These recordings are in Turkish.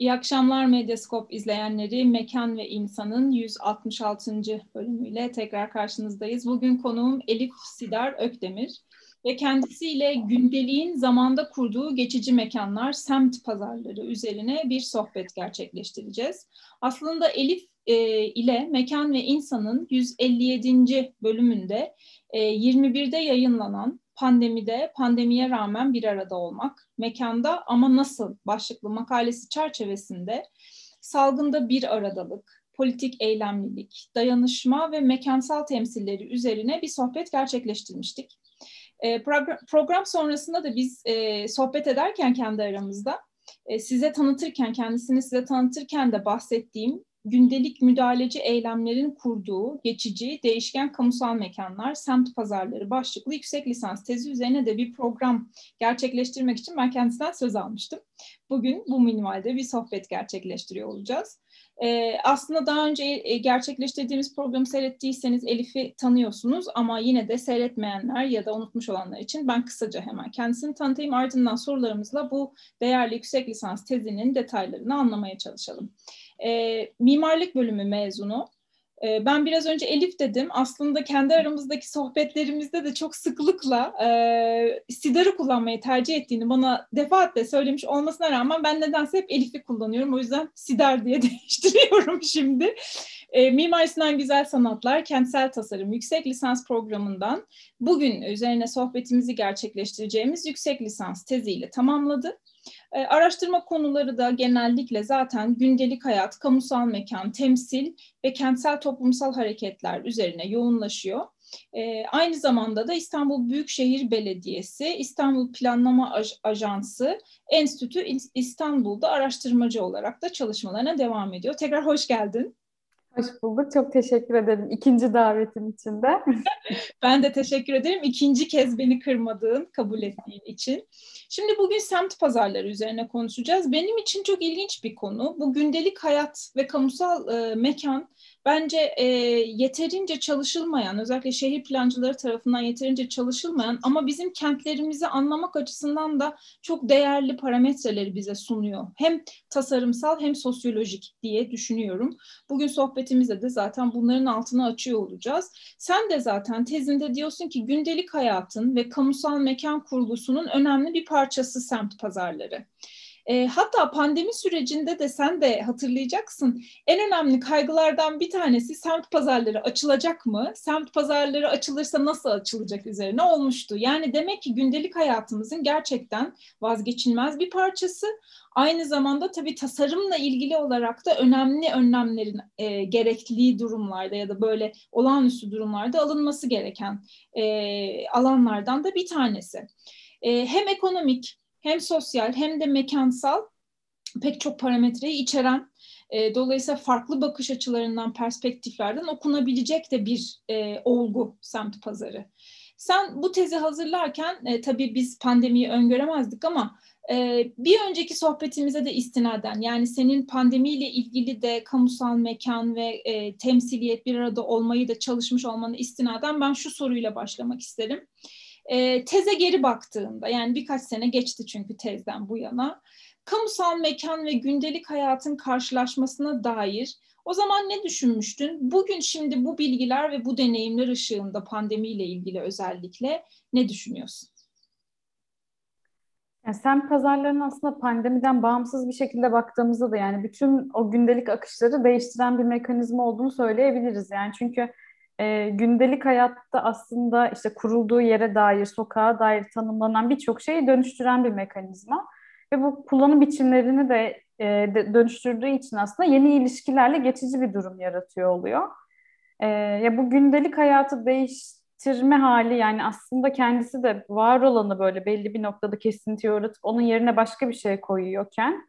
İyi akşamlar Medyaskop izleyenleri. Mekan ve İnsan'ın 166. bölümüyle tekrar karşınızdayız. Bugün konuğum Elif Sidar Ökdemir ve kendisiyle gündeliğin zamanda kurduğu geçici mekanlar, semt pazarları üzerine bir sohbet gerçekleştireceğiz. Aslında Elif e, ile Mekan ve İnsan'ın 157. bölümünde e, 21'de yayınlanan pandemide, pandemiye rağmen bir arada olmak, mekanda ama nasıl başlıklı makalesi çerçevesinde salgında bir aradalık, politik eylemlilik, dayanışma ve mekansal temsilleri üzerine bir sohbet gerçekleştirmiştik. E, program, sonrasında da biz e, sohbet ederken kendi aramızda e, size tanıtırken, kendisini size tanıtırken de bahsettiğim gündelik müdahaleci eylemlerin kurduğu geçici, değişken kamusal mekanlar, semt pazarları başlıklı yüksek lisans tezi üzerine de bir program gerçekleştirmek için ben kendisinden söz almıştım. Bugün bu minvalde bir sohbet gerçekleştiriyor olacağız. Ee, aslında daha önce e, gerçekleştirdiğimiz programı seyrettiyseniz Elif'i tanıyorsunuz ama yine de seyretmeyenler ya da unutmuş olanlar için ben kısaca hemen kendisini tanıtayım. Ardından sorularımızla bu değerli yüksek lisans tezinin detaylarını anlamaya çalışalım e, mimarlık bölümü mezunu. E, ben biraz önce Elif dedim. Aslında kendi aramızdaki sohbetlerimizde de çok sıklıkla e, Sidar'ı kullanmayı tercih ettiğini bana defaatle söylemiş olmasına rağmen ben nedense hep Elif'i kullanıyorum. O yüzden Sidar diye değiştiriyorum şimdi. E, Mimar Sinan Güzel Sanatlar Kentsel Tasarım Yüksek Lisans Programı'ndan bugün üzerine sohbetimizi gerçekleştireceğimiz yüksek lisans teziyle tamamladı. E, araştırma konuları da genellikle zaten gündelik hayat, kamusal mekan, temsil ve kentsel toplumsal hareketler üzerine yoğunlaşıyor. E, aynı zamanda da İstanbul Büyükşehir Belediyesi, İstanbul Planlama Aj Ajansı, Enstitü İstanbul'da araştırmacı olarak da çalışmalarına devam ediyor. Tekrar hoş geldin. Hoş bulduk. Çok teşekkür ederim ikinci davetin için de. ben de teşekkür ederim. İkinci kez beni kırmadığın, kabul ettiğin için. Şimdi bugün semt pazarları üzerine konuşacağız. Benim için çok ilginç bir konu. Bu gündelik hayat ve kamusal e, mekan bence e, yeterince çalışılmayan, özellikle şehir plancıları tarafından yeterince çalışılmayan ama bizim kentlerimizi anlamak açısından da çok değerli parametreleri bize sunuyor. Hem tasarımsal hem sosyolojik diye düşünüyorum. Bugün sohbetimizde de zaten bunların altını açıyor olacağız. Sen de zaten tezinde diyorsun ki gündelik hayatın ve kamusal mekan kurgusunun önemli bir parçası semt pazarları. E, hatta pandemi sürecinde de sen de hatırlayacaksın. En önemli kaygılardan bir tanesi semt pazarları açılacak mı? Semt pazarları açılırsa nasıl açılacak üzerine olmuştu. Yani demek ki gündelik hayatımızın gerçekten vazgeçilmez bir parçası. Aynı zamanda tabii tasarımla ilgili olarak da önemli önlemlerin e, gerektiği durumlarda ya da böyle olağanüstü durumlarda alınması gereken e, alanlardan da bir tanesi. E, hem ekonomik hem sosyal hem de mekansal pek çok parametreyi içeren e, dolayısıyla farklı bakış açılarından, perspektiflerden okunabilecek de bir e, olgu semt pazarı. Sen bu tezi hazırlarken e, tabii biz pandemiyi öngöremezdik ama e, bir önceki sohbetimize de istinaden yani senin pandemiyle ilgili de kamusal mekan ve e, temsiliyet bir arada olmayı da çalışmış olmanı istinaden ben şu soruyla başlamak isterim. E, teze geri baktığında yani birkaç sene geçti çünkü tezden bu yana kamusal mekan ve gündelik hayatın karşılaşmasına dair o zaman ne düşünmüştün? Bugün şimdi bu bilgiler ve bu deneyimler ışığında pandemiyle ilgili özellikle ne düşünüyorsun? Yani sen pazarların aslında pandemiden bağımsız bir şekilde baktığımızda da yani bütün o gündelik akışları değiştiren bir mekanizma olduğunu söyleyebiliriz. Yani çünkü e, gündelik hayatta aslında işte kurulduğu yere dair, sokağa dair tanımlanan birçok şeyi dönüştüren bir mekanizma. Ve bu kullanım biçimlerini de, e, de dönüştürdüğü için aslında yeni ilişkilerle geçici bir durum yaratıyor oluyor. E, ya bu gündelik hayatı değiştirme hali yani aslında kendisi de var olanı böyle belli bir noktada kesintiye uğratıp onun yerine başka bir şey koyuyorken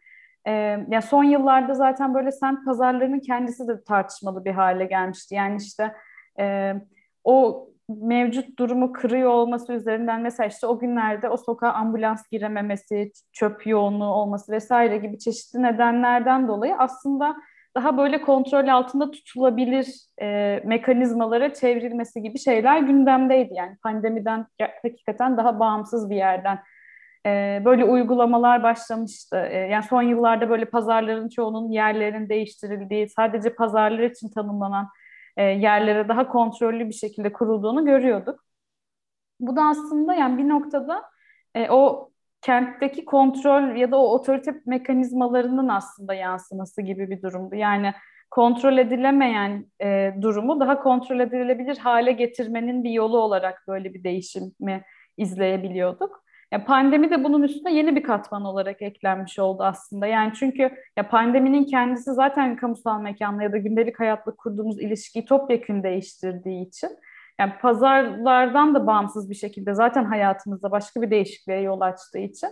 e, ya son yıllarda zaten böyle semt pazarlarının kendisi de tartışmalı bir hale gelmişti. Yani işte e, o mevcut durumu kırıyor olması üzerinden mesela işte o günlerde o sokağa ambulans girememesi, çöp yoğunluğu olması vesaire gibi çeşitli nedenlerden dolayı aslında daha böyle kontrol altında tutulabilir e, mekanizmalara çevrilmesi gibi şeyler gündemdeydi. Yani pandemiden hakikaten daha bağımsız bir yerden e, böyle uygulamalar başlamıştı. E, yani son yıllarda böyle pazarların çoğunun yerlerinin değiştirildiği, sadece pazarlar için tanımlanan e, yerlere daha kontrollü bir şekilde kurulduğunu görüyorduk. Bu da aslında yani bir noktada e, o kentteki kontrol ya da o otorite mekanizmalarının aslında yansıması gibi bir durumdu. Yani kontrol edilemeyen e, durumu daha kontrol edilebilir hale getirmenin bir yolu olarak böyle bir değişimi izleyebiliyorduk. Ya pandemi de bunun üstüne yeni bir katman olarak eklenmiş oldu aslında. Yani çünkü ya pandeminin kendisi zaten kamusal mekanla ya da gündelik hayatla kurduğumuz ilişkiyi topyekün değiştirdiği için yani pazarlardan da bağımsız bir şekilde zaten hayatımızda başka bir değişikliğe yol açtığı için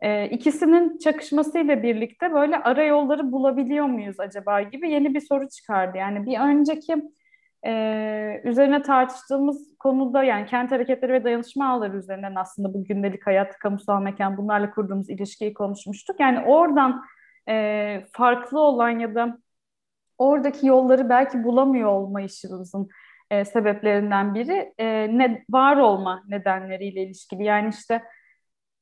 e, ikisinin çakışmasıyla birlikte böyle ara yolları bulabiliyor muyuz acaba gibi yeni bir soru çıkardı. Yani bir önceki e, üzerine tartıştığımız konuda yani kent hareketleri ve dayanışma ağları üzerinden aslında bu gündelik hayat, kamusal mekan bunlarla kurduğumuz ilişkiyi konuşmuştuk. Yani oradan e, farklı olan ya da oradaki yolları belki bulamıyor olmayışımızın e, sebeplerinden biri e, ne var olma nedenleriyle ilişkili. Yani işte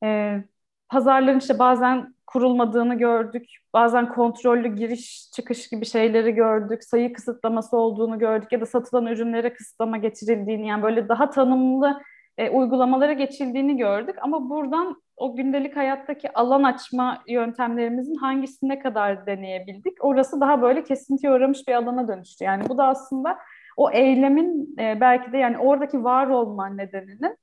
e, pazarların işte bazen kurulmadığını gördük, bazen kontrollü giriş çıkış gibi şeyleri gördük, sayı kısıtlaması olduğunu gördük ya da satılan ürünlere kısıtlama geçirildiğini yani böyle daha tanımlı e, uygulamalara geçildiğini gördük. Ama buradan o gündelik hayattaki alan açma yöntemlerimizin hangisine kadar deneyebildik? Orası daha böyle kesintiye uğramış bir alana dönüştü. Yani bu da aslında o eylemin e, belki de yani oradaki var olma nedeninin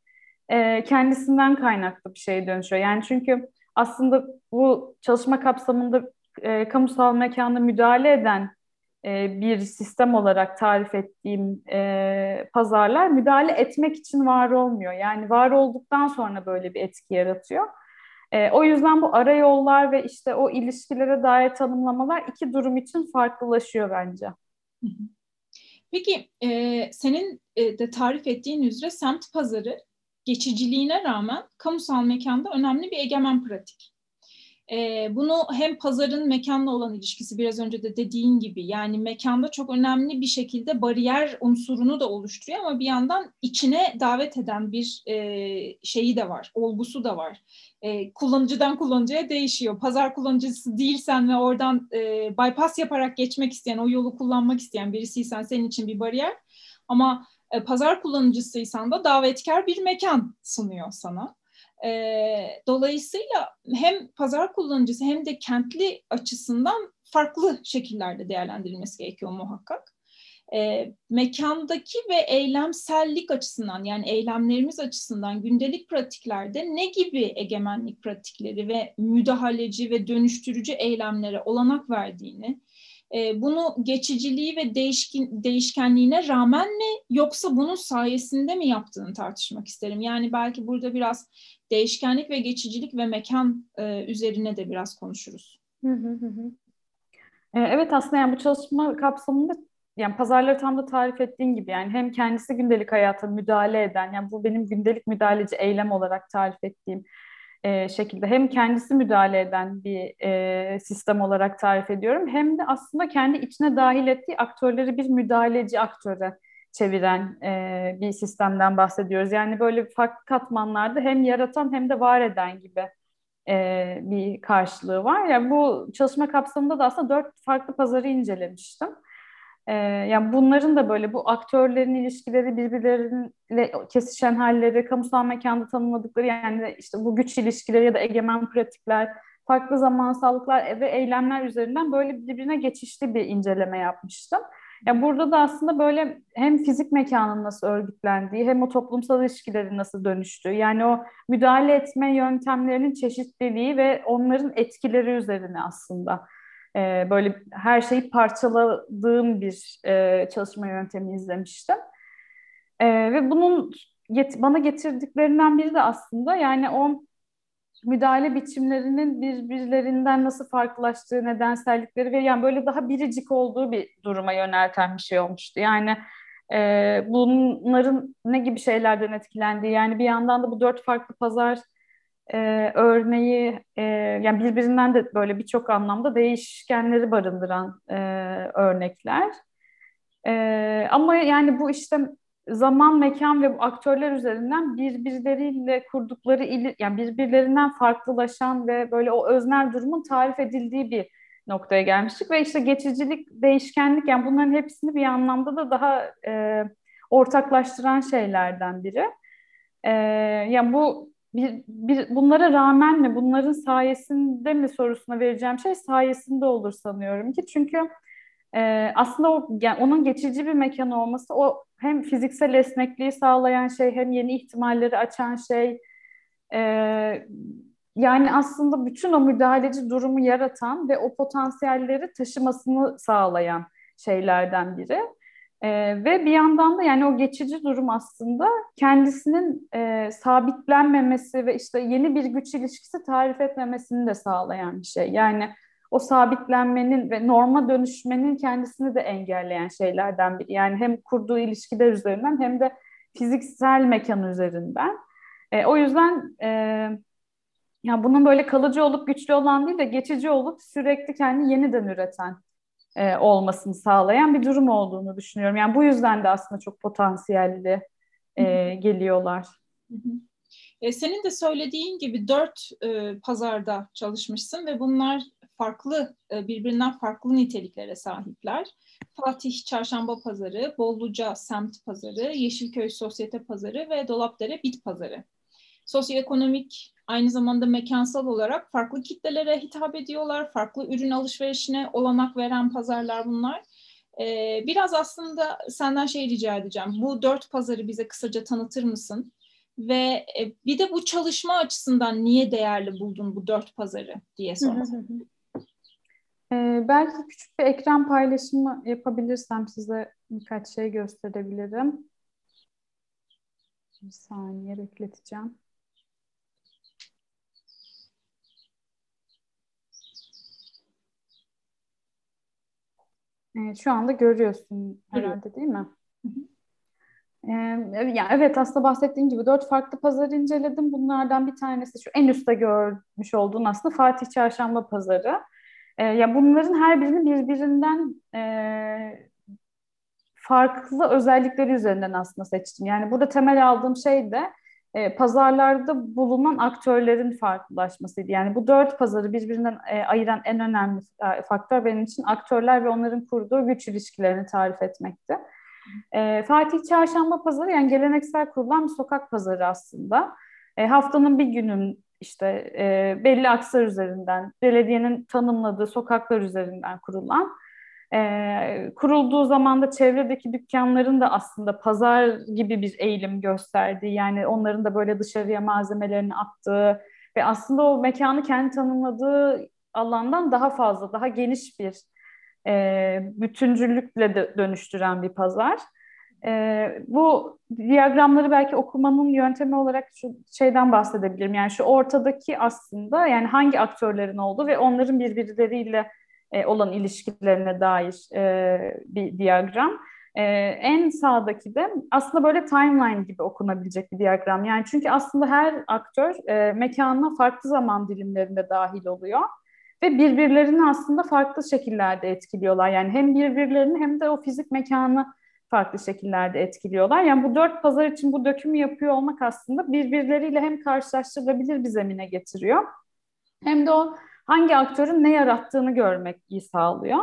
e, kendisinden kaynaklı bir şeye dönüşüyor. Yani çünkü aslında bu çalışma kapsamında e, kamusal mekanda müdahale eden e, bir sistem olarak tarif ettiğim e, pazarlar müdahale etmek için var olmuyor. Yani var olduktan sonra böyle bir etki yaratıyor. E, o yüzden bu ara yollar ve işte o ilişkilere dair tanımlamalar iki durum için farklılaşıyor bence. Peki e, senin e, de tarif ettiğin üzere semt pazarı geçiciliğine rağmen kamusal mekanda önemli bir egemen pratik. E, bunu hem pazarın mekanla olan ilişkisi biraz önce de dediğin gibi yani mekanda çok önemli bir şekilde bariyer unsurunu da oluşturuyor ama bir yandan içine davet eden bir e, şeyi de var, olgusu da var. E, kullanıcıdan kullanıcıya değişiyor. Pazar kullanıcısı değilsen ve oradan e, bypass yaparak geçmek isteyen, o yolu kullanmak isteyen birisiysen senin için bir bariyer. Ama e, pazar kullanıcısıysan da davetkar bir mekan sunuyor sana. E, dolayısıyla hem pazar kullanıcısı hem de kentli açısından farklı şekillerde değerlendirilmesi gerekiyor muhakkak. E, mekandaki ve eylemsellik açısından yani eylemlerimiz açısından gündelik pratiklerde ne gibi egemenlik pratikleri ve müdahaleci ve dönüştürücü eylemlere olanak verdiğini, e, bunu geçiciliği ve değişkin, değişkenliğine rağmen mi yoksa bunun sayesinde mi yaptığını tartışmak isterim. Yani belki burada biraz değişkenlik ve geçicilik ve mekan e, üzerine de biraz konuşuruz. Hı hı hı. E, evet aslında yani bu çalışma kapsamında yani pazarları tam da tarif ettiğin gibi yani hem kendisi gündelik hayata müdahale eden yani bu benim gündelik müdahaleci eylem olarak tarif ettiğim e, şekilde hem kendisi müdahale eden bir e, sistem olarak tarif ediyorum hem de aslında kendi içine dahil ettiği aktörleri bir müdahaleci aktöre çeviren e, bir sistemden bahsediyoruz. Yani böyle farklı katmanlarda hem yaratan hem de var eden gibi e, bir karşılığı var. Yani bu çalışma kapsamında da aslında dört farklı pazarı incelemiştim. E, yani bunların da böyle bu aktörlerin ilişkileri birbirleriyle kesişen halleri, kamusal mekanda tanımladıkları yani işte bu güç ilişkileri ya da egemen pratikler, farklı zamansallıklar ve eylemler üzerinden böyle birbirine geçişli bir inceleme yapmıştım. Ya burada da aslında böyle hem fizik mekanın nasıl örgütlendiği hem o toplumsal ilişkilerin nasıl dönüştüğü yani o müdahale etme yöntemlerinin çeşitliliği ve onların etkileri üzerine aslında e, böyle her şeyi parçaladığım bir e, çalışma yöntemi izlemiştim. E, ve bunun get bana getirdiklerinden biri de aslında yani o müdahale biçimlerinin birbirlerinden nasıl farklılaştığı nedensellikleri ve yani böyle daha biricik olduğu bir duruma yönelten bir şey olmuştu. Yani e, bunların ne gibi şeylerden etkilendiği yani bir yandan da bu dört farklı pazar e, örneği e, yani birbirinden de böyle birçok anlamda değişkenleri barındıran e, örnekler. E, ama yani bu işte zaman, mekan ve aktörler üzerinden birbirleriyle kurdukları ili, yani birbirlerinden farklılaşan ve böyle o öznel durumun tarif edildiği bir noktaya gelmiştik ve işte geçicilik, değişkenlik yani bunların hepsini bir anlamda da daha e, ortaklaştıran şeylerden biri. E, yani bu bir, bir, bunlara rağmen mi, bunların sayesinde mi sorusuna vereceğim şey sayesinde olur sanıyorum ki. Çünkü e, aslında o, yani onun geçici bir mekan olması o hem fiziksel esnekliği sağlayan şey hem yeni ihtimalleri açan şey e, yani aslında bütün o müdahaleci durumu yaratan ve o potansiyelleri taşımasını sağlayan şeylerden biri. Ee, ve bir yandan da yani o geçici durum aslında kendisinin e, sabitlenmemesi ve işte yeni bir güç ilişkisi tarif etmemesini de sağlayan bir şey. Yani o sabitlenmenin ve norma dönüşmenin kendisini de engelleyen şeylerden biri. Yani hem kurduğu ilişkiler üzerinden hem de fiziksel mekan üzerinden. E, o yüzden e, ya bunun böyle kalıcı olup güçlü olan değil de geçici olup sürekli kendini yeniden üreten e, olmasını sağlayan bir durum olduğunu düşünüyorum. Yani bu yüzden de aslında çok potansiyelli e, geliyorlar. E, senin de söylediğin gibi dört e, pazarda çalışmışsın ve bunlar farklı, e, birbirinden farklı niteliklere sahipler. Fatih Çarşamba Pazarı, Bolluca Semt Pazarı, Yeşilköy Sosyete Pazarı ve Dolapdere Bit Pazarı. Sosyoekonomik aynı zamanda mekansal olarak farklı kitlelere hitap ediyorlar. Farklı ürün alışverişine olanak veren pazarlar bunlar. Ee, biraz aslında senden şey rica edeceğim. Bu dört pazarı bize kısaca tanıtır mısın? Ve e, bir de bu çalışma açısından niye değerli buldun bu dört pazarı diye sormak. Ee, belki küçük bir ekran paylaşımı yapabilirsem size birkaç şey gösterebilirim. Bir saniye bekleteceğim. E, şu anda görüyorsun herhalde değil mi? Ee, yani evet aslında bahsettiğim gibi dört farklı pazar inceledim. Bunlardan bir tanesi şu en üstte görmüş olduğun aslında Fatih Çarşamba Pazarı. Ee, ya bunların her birini birbirinden e, farklı özellikleri üzerinden aslında seçtim. Yani burada temel aldığım şey de e, pazarlarda bulunan aktörlerin farklılaşmasıydı. Yani bu dört pazarı birbirinden e, ayıran en önemli e, faktör benim için aktörler ve onların kurduğu güç ilişkilerini tarif etmekti. E, Fatih Çarşamba Pazarı yani geleneksel kurulan bir sokak pazarı aslında. E, haftanın bir günün işte e, belli aksar üzerinden, belediyenin tanımladığı sokaklar üzerinden kurulan kurulduğu zaman da çevredeki dükkanların da aslında pazar gibi bir eğilim gösterdiği yani onların da böyle dışarıya malzemelerini attığı ve aslında o mekanı kendi tanımladığı alandan daha fazla, daha geniş bir e, bütüncüllükle de dönüştüren bir pazar. E, bu diyagramları belki okumanın yöntemi olarak şu şeyden bahsedebilirim. Yani şu ortadaki aslında yani hangi aktörlerin olduğu ve onların birbirleriyle e, olan ilişkilerine dair e, bir diyagram. E, en sağdaki de aslında böyle timeline gibi okunabilecek bir diyagram. Yani çünkü aslında her aktör e, mekanına farklı zaman dilimlerinde dahil oluyor ve birbirlerini aslında farklı şekillerde etkiliyorlar. Yani hem birbirlerini hem de o fizik mekanı farklı şekillerde etkiliyorlar. Yani bu dört pazar için bu dökümü yapıyor olmak aslında birbirleriyle hem karşılaştırılabilir bir zemine getiriyor. Hem de o hangi aktörün ne yarattığını görmek iyi sağlıyor.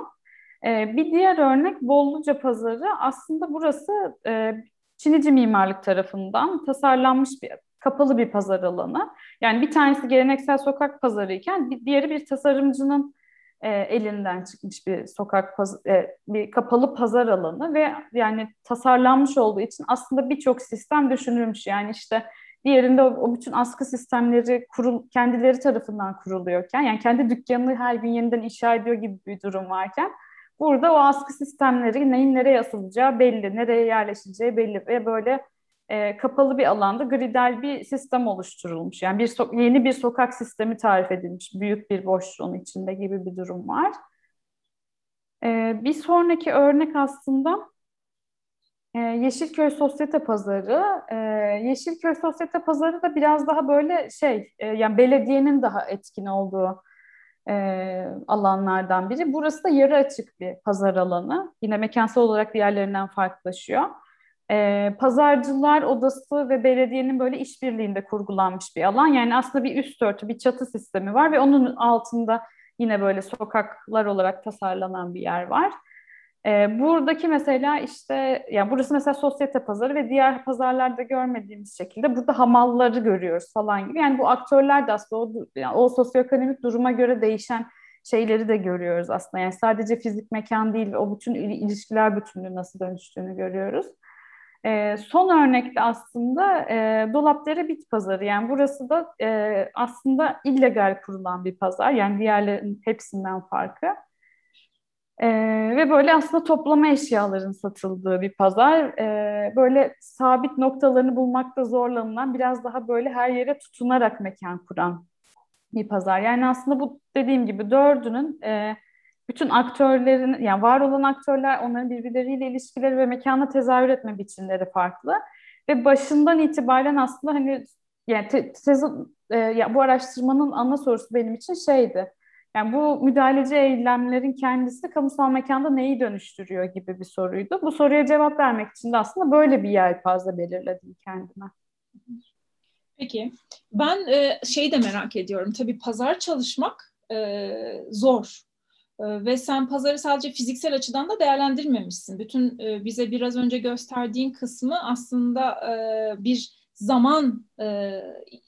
E, bir diğer örnek Bolluca Pazarı. Aslında burası e, Çinici mimarlık tarafından tasarlanmış bir kapalı bir pazar alanı. Yani bir tanesi geleneksel sokak pazarı iken bir diğeri bir tasarımcının e, elinden çıkmış bir sokak paz e, bir kapalı pazar alanı ve yani tasarlanmış olduğu için aslında birçok sistem düşünülmüş. Yani işte Diğerinde o, bütün askı sistemleri kurul, kendileri tarafından kuruluyorken yani kendi dükkanını her gün yeniden inşa ediyor gibi bir durum varken burada o askı sistemleri neyin nereye asılacağı belli, nereye yerleşeceği belli ve böyle e, kapalı bir alanda gridal bir sistem oluşturulmuş. Yani bir so- yeni bir sokak sistemi tarif edilmiş büyük bir boşluğun içinde gibi bir durum var. E, bir sonraki örnek aslında e, Yeşilköy Sosyete Pazarı. E, Yeşilköy Sosyete Pazarı da biraz daha böyle şey, e, yani belediyenin daha etkin olduğu e, alanlardan biri. Burası da yarı açık bir pazar alanı. Yine mekansal olarak diğerlerinden farklılaşıyor. e, pazarcılar odası ve belediyenin böyle işbirliğinde kurgulanmış bir alan. Yani aslında bir üst örtü, bir çatı sistemi var ve onun altında yine böyle sokaklar olarak tasarlanan bir yer var. E, buradaki mesela işte, yani burası mesela sosyete pazarı ve diğer pazarlarda görmediğimiz şekilde burada hamalları görüyoruz falan gibi. Yani bu aktörler de aslında o, yani o sosyoekonomik duruma göre değişen şeyleri de görüyoruz aslında. Yani sadece fizik mekan değil o bütün ilişkiler bütünlüğü nasıl dönüştüğünü görüyoruz. E, son örnekte aslında e, Dolapdere Bit Pazarı. Yani burası da e, aslında illegal kurulan bir pazar. Yani diğerlerin hepsinden farkı. E, ve böyle aslında toplama eşyaların satıldığı bir pazar. E, böyle sabit noktalarını bulmakta zorlanılan, biraz daha böyle her yere tutunarak mekan kuran bir pazar. Yani aslında bu dediğim gibi dördünün... E, bütün aktörlerin yani var olan aktörler onların birbirleriyle ilişkileri ve mekana tezahür etme biçimleri farklı ve başından itibaren aslında hani yani te, tez, e, ya bu araştırmanın ana sorusu benim için şeydi. Yani bu müdahaleci eylemlerin kendisi kamusal mekanda neyi dönüştürüyor gibi bir soruydu. Bu soruya cevap vermek için de aslında böyle bir yelpaze belirledim kendime. Peki. Ben e, şeyi de merak ediyorum. Tabii pazar çalışmak e, zor. Ee, ve sen pazarı sadece fiziksel açıdan da değerlendirmemişsin. Bütün e, bize biraz önce gösterdiğin kısmı aslında e, bir zaman e,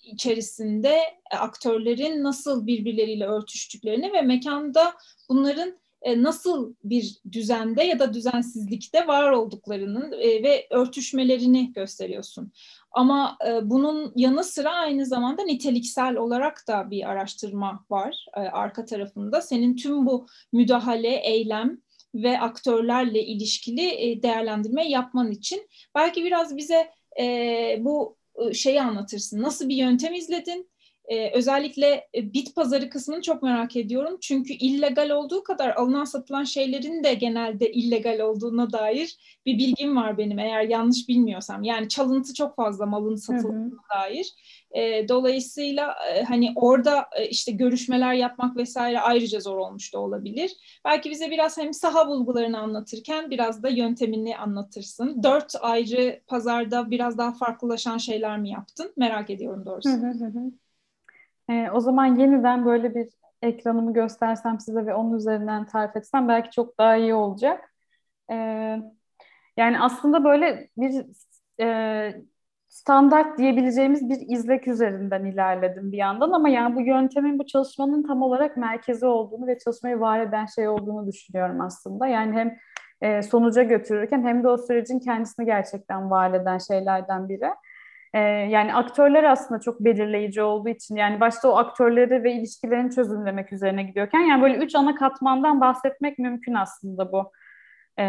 içerisinde aktörlerin nasıl birbirleriyle örtüştüklerini ve mekanda bunların nasıl bir düzende ya da düzensizlikte var olduklarının ve örtüşmelerini gösteriyorsun. Ama e, bunun yanı sıra aynı zamanda niteliksel olarak da bir araştırma var e, arka tarafında. Senin tüm bu müdahale, eylem ve aktörlerle ilişkili e, değerlendirme yapman için belki biraz bize e, bu e, şeyi anlatırsın. Nasıl bir yöntem izledin? Ee, özellikle e, bit pazarı kısmını çok merak ediyorum. Çünkü illegal olduğu kadar alınan satılan şeylerin de genelde illegal olduğuna dair bir bilgim var benim eğer yanlış bilmiyorsam. Yani çalıntı çok fazla malın satıldığına dair. E, dolayısıyla e, hani orada e, işte görüşmeler yapmak vesaire ayrıca zor olmuş da olabilir. Belki bize biraz hem saha bulgularını anlatırken biraz da yöntemini anlatırsın. Dört ayrı pazarda biraz daha farklılaşan şeyler mi yaptın? Merak ediyorum doğrusu. Hı hı hı. E, o zaman yeniden böyle bir ekranımı göstersem size ve onun üzerinden tarif etsem belki çok daha iyi olacak. E, yani aslında böyle bir e, standart diyebileceğimiz bir izlek üzerinden ilerledim bir yandan ama yani bu yöntemin bu çalışmanın tam olarak merkezi olduğunu ve çalışmayı var eden şey olduğunu düşünüyorum aslında. Yani hem e, sonuca götürürken hem de o sürecin kendisini gerçekten var eden şeylerden biri. Ee, yani aktörler aslında çok belirleyici olduğu için yani başta o aktörleri ve ilişkilerini çözümlemek üzerine gidiyorken yani böyle üç ana katmandan bahsetmek mümkün aslında bu e,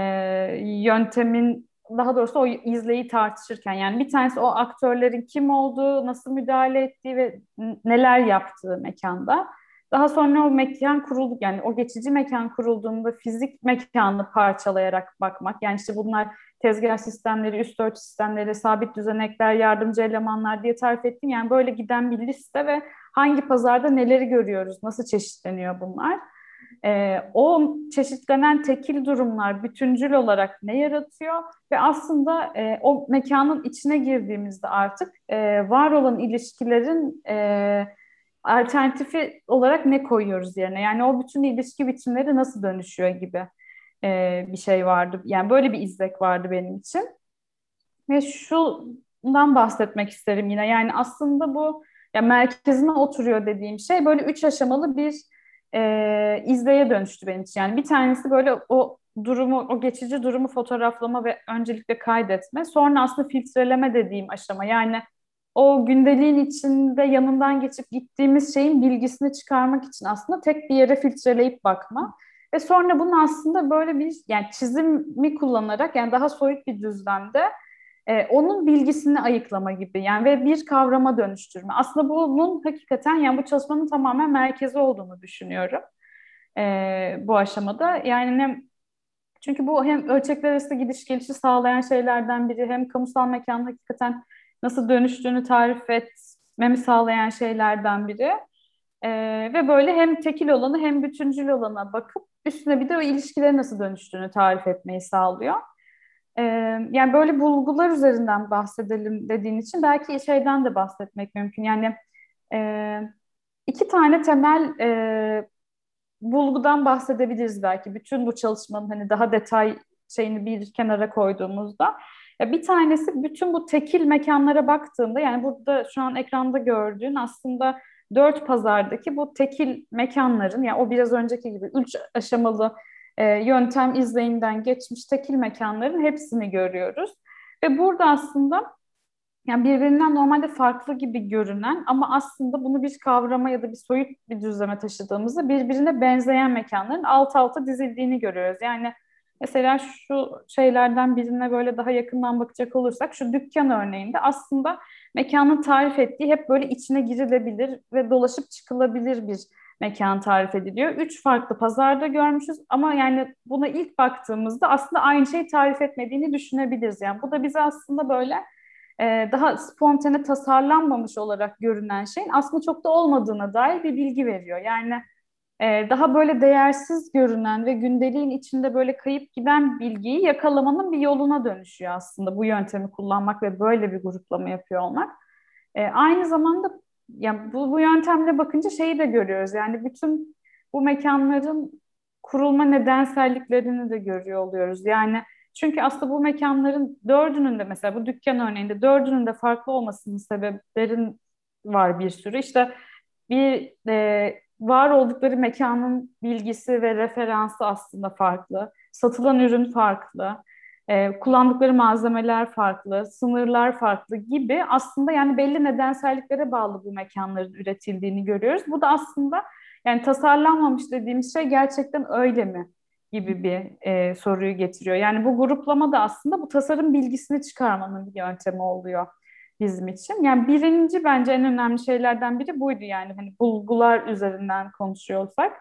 yöntemin daha doğrusu o izleyi tartışırken yani bir tanesi o aktörlerin kim olduğu, nasıl müdahale ettiği ve neler yaptığı mekanda. Daha sonra o mekan kurulduk yani o geçici mekan kurulduğunda fizik mekanı parçalayarak bakmak. Yani işte bunlar tezgah sistemleri, üst örtü sistemleri, sabit düzenekler, yardımcı elemanlar diye tarif ettim. Yani böyle giden bir liste ve hangi pazarda neleri görüyoruz, nasıl çeşitleniyor bunlar. Ee, o çeşitlenen tekil durumlar bütüncül olarak ne yaratıyor ve aslında e, o mekanın içine girdiğimizde artık e, var olan ilişkilerin e, alternatifi olarak ne koyuyoruz yerine? Yani o bütün ilişki biçimleri nasıl dönüşüyor gibi e, bir şey vardı. Yani böyle bir izlek vardı benim için. Ve şundan bahsetmek isterim yine. Yani aslında bu ya merkezine oturuyor dediğim şey böyle üç aşamalı bir e, izleye dönüştü benim için. Yani bir tanesi böyle o durumu, o geçici durumu fotoğraflama ve öncelikle kaydetme. Sonra aslında filtreleme dediğim aşama. Yani o gündeliğin içinde yanından geçip gittiğimiz şeyin bilgisini çıkarmak için aslında tek bir yere filtreleyip bakma. Ve sonra bunu aslında böyle bir yani çizimi kullanarak yani daha soyut bir düzlemde e, onun bilgisini ayıklama gibi yani ve bir kavrama dönüştürme. Aslında bunun hakikaten yani bu çalışmanın tamamen merkezi olduğunu düşünüyorum e, bu aşamada. Yani hem çünkü bu hem ölçekler arası gidiş gelişi sağlayan şeylerden biri hem kamusal mekanın hakikaten nasıl dönüştüğünü tarif etmemi sağlayan şeylerden biri. E, ve böyle hem tekil olanı hem bütüncül olana bakıp üstüne bir de o ilişkilerin nasıl dönüştüğünü tarif etmeyi sağlıyor. yani böyle bulgular üzerinden bahsedelim dediğin için belki şeyden de bahsetmek mümkün. Yani iki tane temel bulgudan bahsedebiliriz belki. Bütün bu çalışmanın hani daha detay şeyini bir kenara koyduğumuzda. Bir tanesi bütün bu tekil mekanlara baktığında yani burada şu an ekranda gördüğün aslında dört pazardaki bu tekil mekanların yani o biraz önceki gibi üç aşamalı e, yöntem izleyinden geçmiş tekil mekanların hepsini görüyoruz. Ve burada aslında yani birbirinden normalde farklı gibi görünen ama aslında bunu bir kavrama ya da bir soyut bir düzleme taşıdığımızda birbirine benzeyen mekanların alt alta dizildiğini görüyoruz. Yani mesela şu şeylerden birine böyle daha yakından bakacak olursak şu dükkan örneğinde aslında mekanın tarif ettiği hep böyle içine girilebilir ve dolaşıp çıkılabilir bir mekan tarif ediliyor. Üç farklı pazarda görmüşüz ama yani buna ilk baktığımızda aslında aynı şeyi tarif etmediğini düşünebiliriz. Yani bu da bize aslında böyle e, daha spontane tasarlanmamış olarak görünen şeyin aslında çok da olmadığına dair bir bilgi veriyor. Yani daha böyle değersiz görünen ve gündeliğin içinde böyle kayıp giden bilgiyi yakalamanın bir yoluna dönüşüyor aslında bu yöntemi kullanmak ve böyle bir gruplama yapıyor olmak. E, aynı zamanda yani bu, bu yöntemle bakınca şeyi de görüyoruz. Yani bütün bu mekanların kurulma nedenselliklerini de görüyor oluyoruz. Yani çünkü aslında bu mekanların dördünün de mesela bu dükkan örneğinde dördünün de farklı olmasının sebeplerin var bir sürü. İşte bir e, var oldukları mekanın bilgisi ve referansı aslında farklı. Satılan ürün farklı. E, kullandıkları malzemeler farklı, sınırlar farklı gibi aslında yani belli nedenselliklere bağlı bu mekanların üretildiğini görüyoruz. Bu da aslında yani tasarlanmamış dediğimiz şey gerçekten öyle mi gibi bir e, soruyu getiriyor. Yani bu gruplama da aslında bu tasarım bilgisini çıkarmanın bir yöntemi oluyor bizim için. Yani birinci bence en önemli şeylerden biri buydu yani hani bulgular üzerinden konuşuyorsak.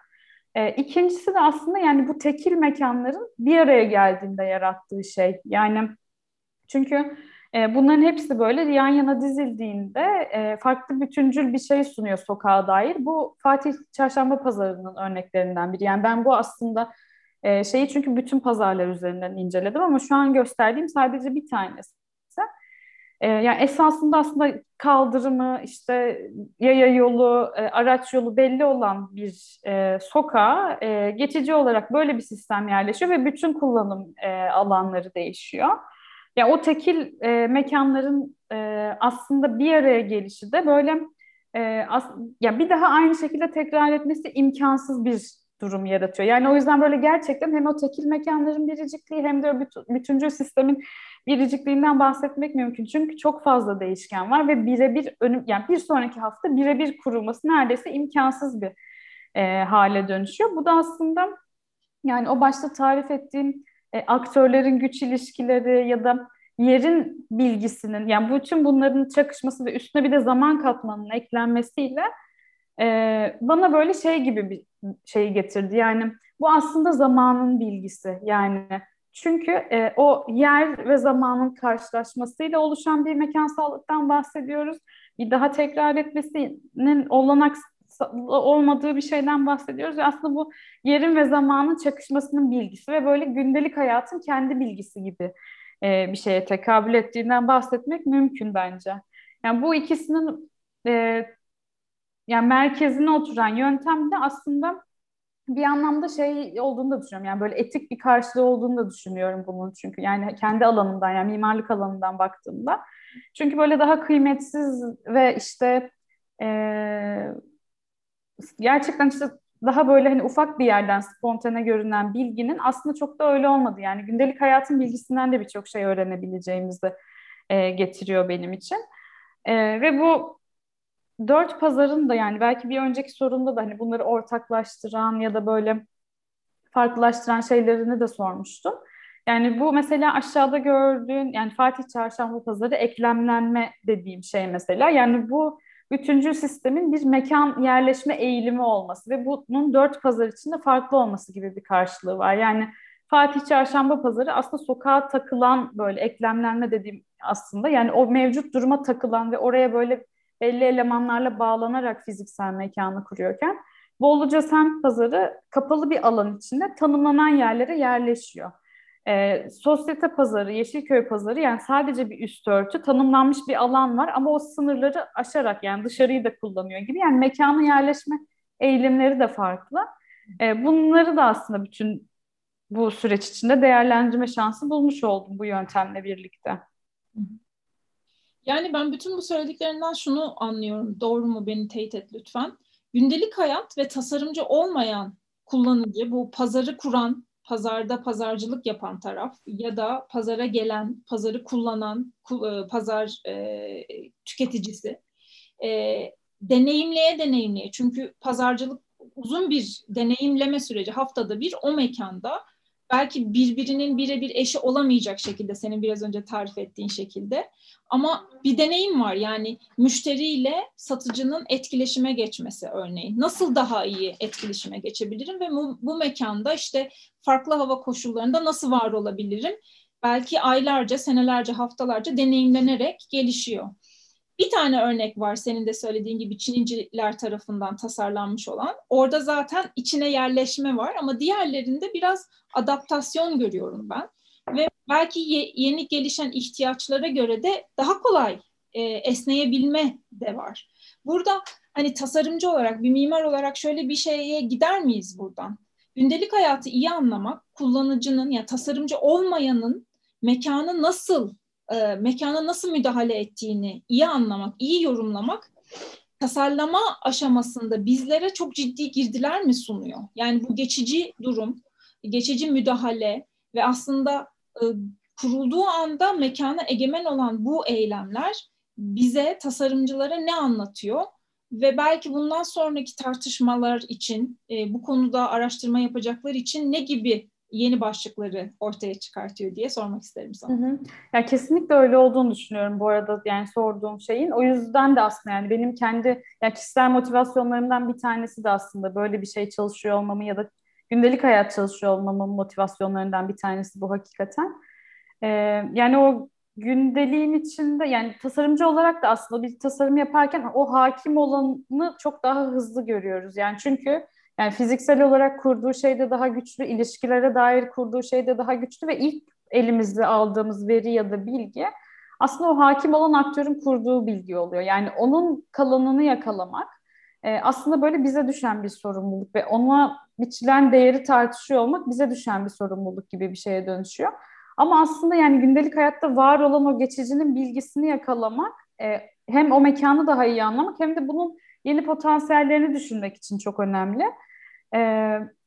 E, ikincisi de aslında yani bu tekil mekanların bir araya geldiğinde yarattığı şey. Yani çünkü e, bunların hepsi böyle yan yana dizildiğinde e, farklı bütüncül bir şey sunuyor sokağa dair. Bu Fatih Çarşamba Pazarı'nın örneklerinden biri. Yani ben bu aslında e, şeyi çünkü bütün pazarlar üzerinden inceledim ama şu an gösterdiğim sadece bir tanesi. E, yani esasında aslında kaldırımı, işte yaya yolu, e, araç yolu belli olan bir e, sokağa e, geçici olarak böyle bir sistem yerleşiyor ve bütün kullanım e, alanları değişiyor. Yani o tekil e, mekanların e, aslında bir araya gelişi de böyle e, as, ya bir daha aynı şekilde tekrar etmesi imkansız bir durum yaratıyor. Yani o yüzden böyle gerçekten hem o tekil mekanların biricikliği hem de o bütüncül sistemin biricikliğinden bahsetmek mümkün. Çünkü çok fazla değişken var ve birebir önüm yani bir sonraki hafta birebir kurulması neredeyse imkansız bir e, hale dönüşüyor. Bu da aslında yani o başta tarif ettiğim e, aktörlerin güç ilişkileri ya da yerin bilgisinin yani bütün bunların çakışması ve üstüne bir de zaman katmanının eklenmesiyle e, bana böyle şey gibi bir şey getirdi. Yani bu aslında zamanın bilgisi. Yani çünkü e, o yer ve zamanın karşılaşmasıyla oluşan bir mekansallıktan bahsediyoruz. Bir daha tekrar etmesinin olanak olmadığı bir şeyden bahsediyoruz. Ve aslında bu yerin ve zamanın çakışmasının bilgisi ve böyle gündelik hayatın kendi bilgisi gibi e, bir şeye tekabül ettiğinden bahsetmek mümkün bence. Yani bu ikisinin e, yani merkezine oturan yöntem de aslında bir anlamda şey olduğunu da düşünüyorum. Yani böyle etik bir karşılığı olduğunu da düşünüyorum bunun çünkü. Yani kendi alanından yani mimarlık alanından baktığımda. Çünkü böyle daha kıymetsiz ve işte e, gerçekten işte daha böyle hani ufak bir yerden spontane görünen bilginin aslında çok da öyle olmadı. Yani gündelik hayatın bilgisinden de birçok şey öğrenebileceğimizi e, getiriyor benim için. E, ve bu dört pazarın da yani belki bir önceki sorunda da hani bunları ortaklaştıran ya da böyle farklılaştıran şeylerini de sormuştum. Yani bu mesela aşağıda gördüğün yani Fatih Çarşamba Pazarı eklemlenme dediğim şey mesela. Yani bu bütüncül sistemin bir mekan yerleşme eğilimi olması ve bunun dört pazar içinde farklı olması gibi bir karşılığı var. Yani Fatih Çarşamba Pazarı aslında sokağa takılan böyle eklemlenme dediğim aslında yani o mevcut duruma takılan ve oraya böyle belli elemanlarla bağlanarak fiziksel mekanı kuruyorken Bolluca semt pazarı kapalı bir alan içinde tanımlanan yerlere yerleşiyor. E, sosyete pazarı, Yeşilköy pazarı yani sadece bir üst örtü, tanımlanmış bir alan var ama o sınırları aşarak yani dışarıyı da kullanıyor gibi. Yani mekana yerleşme eğilimleri de farklı. E, bunları da aslında bütün bu süreç içinde değerlendirme şansı bulmuş oldum bu yöntemle birlikte. Yani ben bütün bu söylediklerinden şunu anlıyorum. Doğru mu beni teyit et lütfen. Gündelik hayat ve tasarımcı olmayan kullanıcı, bu pazarı kuran, pazarda pazarcılık yapan taraf ya da pazara gelen, pazarı kullanan e, pazar e, tüketicisi e, deneyimleye deneyimleye. Çünkü pazarcılık uzun bir deneyimleme süreci haftada bir o mekanda belki birbirinin birebir eşi olamayacak şekilde senin biraz önce tarif ettiğin şekilde. Ama bir deneyim var. Yani müşteriyle satıcının etkileşime geçmesi örneğin. Nasıl daha iyi etkileşime geçebilirim ve bu, bu mekanda işte farklı hava koşullarında nasıl var olabilirim? Belki aylarca senelerce haftalarca deneyimlenerek gelişiyor. Bir tane örnek var senin de söylediğin gibi Çininciler tarafından tasarlanmış olan. Orada zaten içine yerleşme var ama diğerlerinde biraz adaptasyon görüyorum ben. Ve belki ye, yeni gelişen ihtiyaçlara göre de daha kolay e, esneyebilme de var. Burada hani tasarımcı olarak, bir mimar olarak şöyle bir şeye gider miyiz buradan? Gündelik hayatı iyi anlamak, kullanıcının ya yani tasarımcı olmayanın mekanı nasıl e, mekana nasıl müdahale ettiğini iyi anlamak, iyi yorumlamak tasarlama aşamasında bizlere çok ciddi girdiler mi sunuyor? Yani bu geçici durum, geçici müdahale ve aslında e, kurulduğu anda mekana egemen olan bu eylemler bize, tasarımcılara ne anlatıyor? Ve belki bundan sonraki tartışmalar için, e, bu konuda araştırma yapacaklar için ne gibi yeni başlıkları ortaya çıkartıyor diye sormak isterim sana. Hı hı. Ya kesinlikle öyle olduğunu düşünüyorum bu arada yani sorduğum şeyin. O yüzden de aslında yani benim kendi yani kişisel motivasyonlarımdan bir tanesi de aslında böyle bir şey çalışıyor olmamı ya da gündelik hayat çalışıyor olmamın motivasyonlarından bir tanesi bu hakikaten. Ee, yani o gündeliğin içinde yani tasarımcı olarak da aslında bir tasarım yaparken o hakim olanı çok daha hızlı görüyoruz. Yani çünkü yani fiziksel olarak kurduğu şey de daha güçlü, ilişkilere dair kurduğu şey de daha güçlü ve ilk elimizde aldığımız veri ya da bilgi aslında o hakim olan aktörün kurduğu bilgi oluyor. Yani onun kalanını yakalamak e, aslında böyle bize düşen bir sorumluluk ve ona biçilen değeri tartışıyor olmak bize düşen bir sorumluluk gibi bir şeye dönüşüyor. Ama aslında yani gündelik hayatta var olan o geçicinin bilgisini yakalamak e, hem o mekanı daha iyi anlamak hem de bunun yeni potansiyellerini düşünmek için çok önemli. Ee,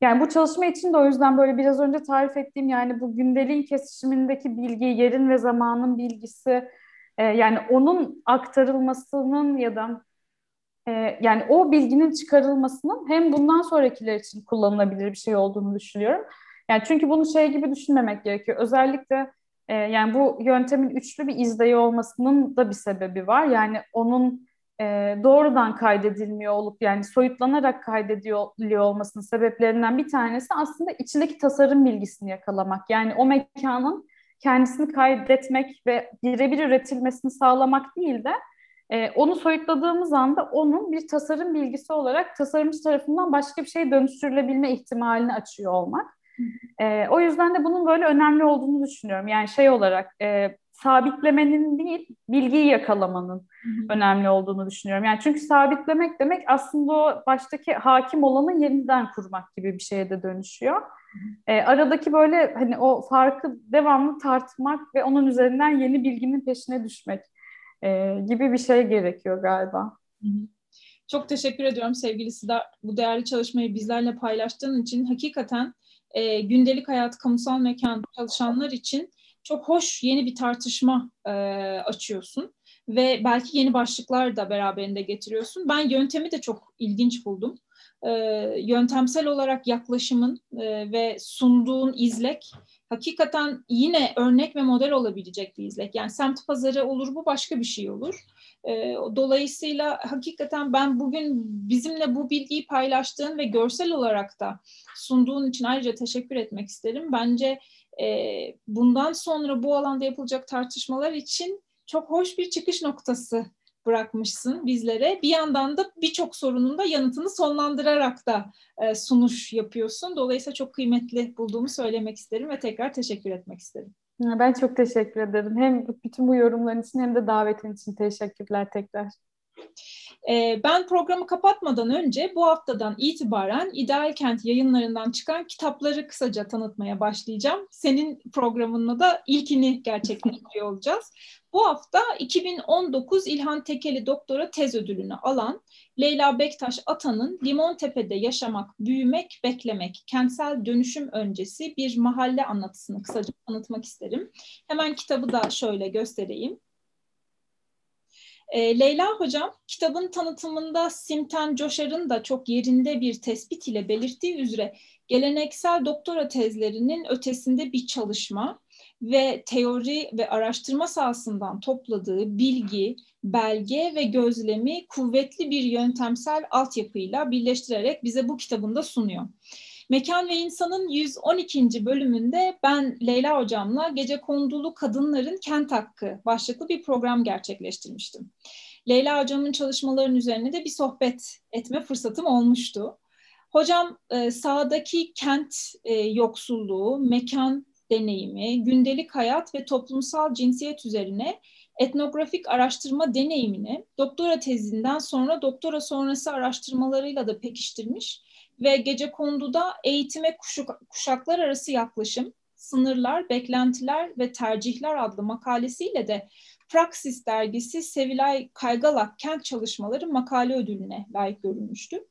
yani bu çalışma için de o yüzden böyle biraz önce tarif ettiğim yani bu gündeliğin kesişimindeki bilgi, yerin ve zamanın bilgisi e, yani onun aktarılmasının ya da e, yani o bilginin çıkarılmasının hem bundan sonrakiler için kullanılabilir bir şey olduğunu düşünüyorum. Yani çünkü bunu şey gibi düşünmemek gerekiyor. Özellikle e, yani bu yöntemin üçlü bir izleyi olmasının da bir sebebi var. Yani onun e, doğrudan kaydedilmiyor olup yani soyutlanarak kaydediliyor olmasının sebeplerinden bir tanesi aslında içindeki tasarım bilgisini yakalamak. Yani o mekanın kendisini kaydetmek ve birebir üretilmesini sağlamak değil de e, onu soyutladığımız anda onun bir tasarım bilgisi olarak tasarımcı tarafından başka bir şeye dönüştürülebilme ihtimalini açıyor olmak. E, o yüzden de bunun böyle önemli olduğunu düşünüyorum. Yani şey olarak e, sabitlemenin değil, bilgiyi yakalamanın Hı-hı. önemli olduğunu düşünüyorum. Yani çünkü sabitlemek demek aslında o baştaki hakim olanı yeniden kurmak gibi bir şeye de dönüşüyor. E, aradaki böyle hani o farkı devamlı tartmak ve onun üzerinden yeni bilginin peşine düşmek e, gibi bir şey gerekiyor galiba. Hı-hı. Çok teşekkür ediyorum sevgili Sida bu değerli çalışmayı bizlerle paylaştığın için. Hakikaten e, gündelik hayat, kamusal mekan çalışanlar için çok hoş yeni bir tartışma e, açıyorsun ve belki yeni başlıklar da beraberinde getiriyorsun. Ben yöntemi de çok ilginç buldum. E, yöntemsel olarak yaklaşımın e, ve sunduğun izlek hakikaten yine örnek ve model olabilecek bir izlek. Yani semt pazarı olur bu başka bir şey olur. E, dolayısıyla hakikaten ben bugün bizimle bu bilgiyi paylaştığın ve görsel olarak da sunduğun için ayrıca teşekkür etmek isterim. Bence e, bundan sonra bu alanda yapılacak tartışmalar için çok hoş bir çıkış noktası bırakmışsın bizlere. Bir yandan da birçok sorunun da yanıtını sonlandırarak da e, sunuş yapıyorsun. Dolayısıyla çok kıymetli bulduğumu söylemek isterim ve tekrar teşekkür etmek isterim. Ben çok teşekkür ederim. Hem bütün bu yorumların için hem de davetin için teşekkürler tekrar. Ee, ben programı kapatmadan önce bu haftadan itibaren İdeal Kent yayınlarından çıkan kitapları kısaca tanıtmaya başlayacağım. Senin programınla da ilkini gerçekleştiriyor olacağız. Bu hafta 2019 İlhan Tekeli Doktora Tez Ödülünü alan Leyla Bektaş Atan'ın Limontepe'de yaşamak, büyümek, beklemek, kentsel dönüşüm öncesi bir mahalle anlatısını kısaca tanıtmak isterim. Hemen kitabı da şöyle göstereyim. E, Leyla Hocam kitabın tanıtımında Simten Coşar'ın da çok yerinde bir tespit ile belirttiği üzere geleneksel doktora tezlerinin ötesinde bir çalışma ve teori ve araştırma sahasından topladığı bilgi, belge ve gözlemi kuvvetli bir yöntemsel altyapıyla birleştirerek bize bu kitabında sunuyor. Mekan ve İnsan'ın 112. bölümünde ben Leyla Hocam'la Gece Kondulu Kadınların Kent Hakkı başlıklı bir program gerçekleştirmiştim. Leyla Hocam'ın çalışmalarının üzerine de bir sohbet etme fırsatım olmuştu. Hocam e, sahadaki kent e, yoksulluğu, mekan deneyimi, gündelik hayat ve toplumsal cinsiyet üzerine etnografik araştırma deneyimini doktora tezinden sonra doktora sonrası araştırmalarıyla da pekiştirmiş ve gece konduda eğitime kuşak, kuşaklar arası yaklaşım, sınırlar, beklentiler ve tercihler adlı makalesiyle de Praxis dergisi Sevilay Kaygalak Kent Çalışmaları makale ödülüne layık görülmüştü.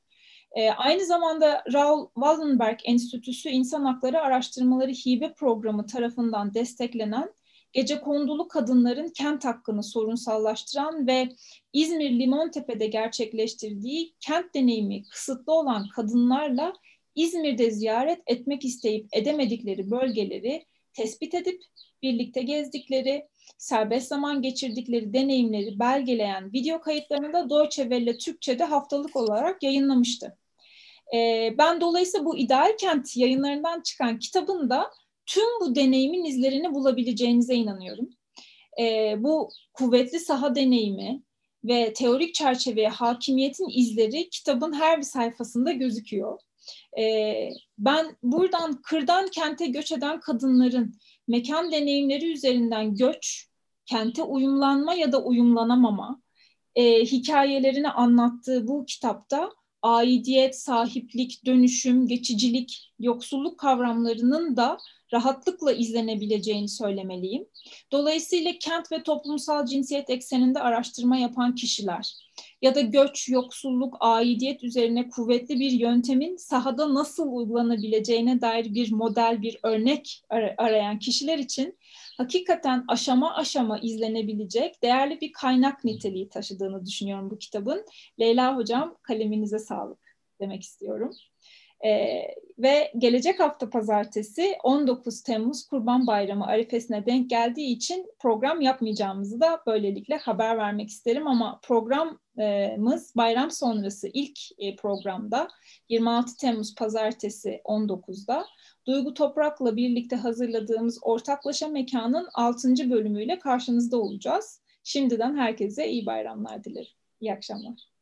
E, aynı zamanda Raul Wallenberg Enstitüsü İnsan Hakları Araştırmaları Hibe Programı tarafından desteklenen gece kondulu kadınların kent hakkını sorunsallaştıran ve İzmir Limontepe'de gerçekleştirdiği kent deneyimi kısıtlı olan kadınlarla İzmir'de ziyaret etmek isteyip edemedikleri bölgeleri tespit edip birlikte gezdikleri, serbest zaman geçirdikleri deneyimleri belgeleyen video kayıtlarını da Deutsche Welle Türkçe'de haftalık olarak yayınlamıştı. Ben dolayısıyla bu ideal kent yayınlarından çıkan kitabın da tüm bu deneyimin izlerini bulabileceğinize inanıyorum. E, bu kuvvetli saha deneyimi ve teorik çerçeveye hakimiyetin izleri kitabın her bir sayfasında gözüküyor. E, ben buradan kırdan kente göç eden kadınların mekan deneyimleri üzerinden göç, kente uyumlanma ya da uyumlanamama e, hikayelerini anlattığı bu kitapta aidiyet, sahiplik, dönüşüm, geçicilik, yoksulluk kavramlarının da rahatlıkla izlenebileceğini söylemeliyim. Dolayısıyla kent ve toplumsal cinsiyet ekseninde araştırma yapan kişiler ya da göç, yoksulluk, aidiyet üzerine kuvvetli bir yöntemin sahada nasıl uygulanabileceğine dair bir model, bir örnek ar- arayan kişiler için hakikaten aşama aşama izlenebilecek değerli bir kaynak niteliği taşıdığını düşünüyorum bu kitabın. Leyla Hocam kaleminize sağlık demek istiyorum. Ee, ve gelecek hafta pazartesi 19 Temmuz Kurban Bayramı arifesine denk geldiği için program yapmayacağımızı da böylelikle haber vermek isterim ama programımız bayram sonrası ilk e, programda 26 Temmuz pazartesi 19'da Duygu Toprak'la birlikte hazırladığımız Ortaklaşa Mekan'ın 6. bölümüyle karşınızda olacağız. Şimdiden herkese iyi bayramlar dilerim. İyi akşamlar.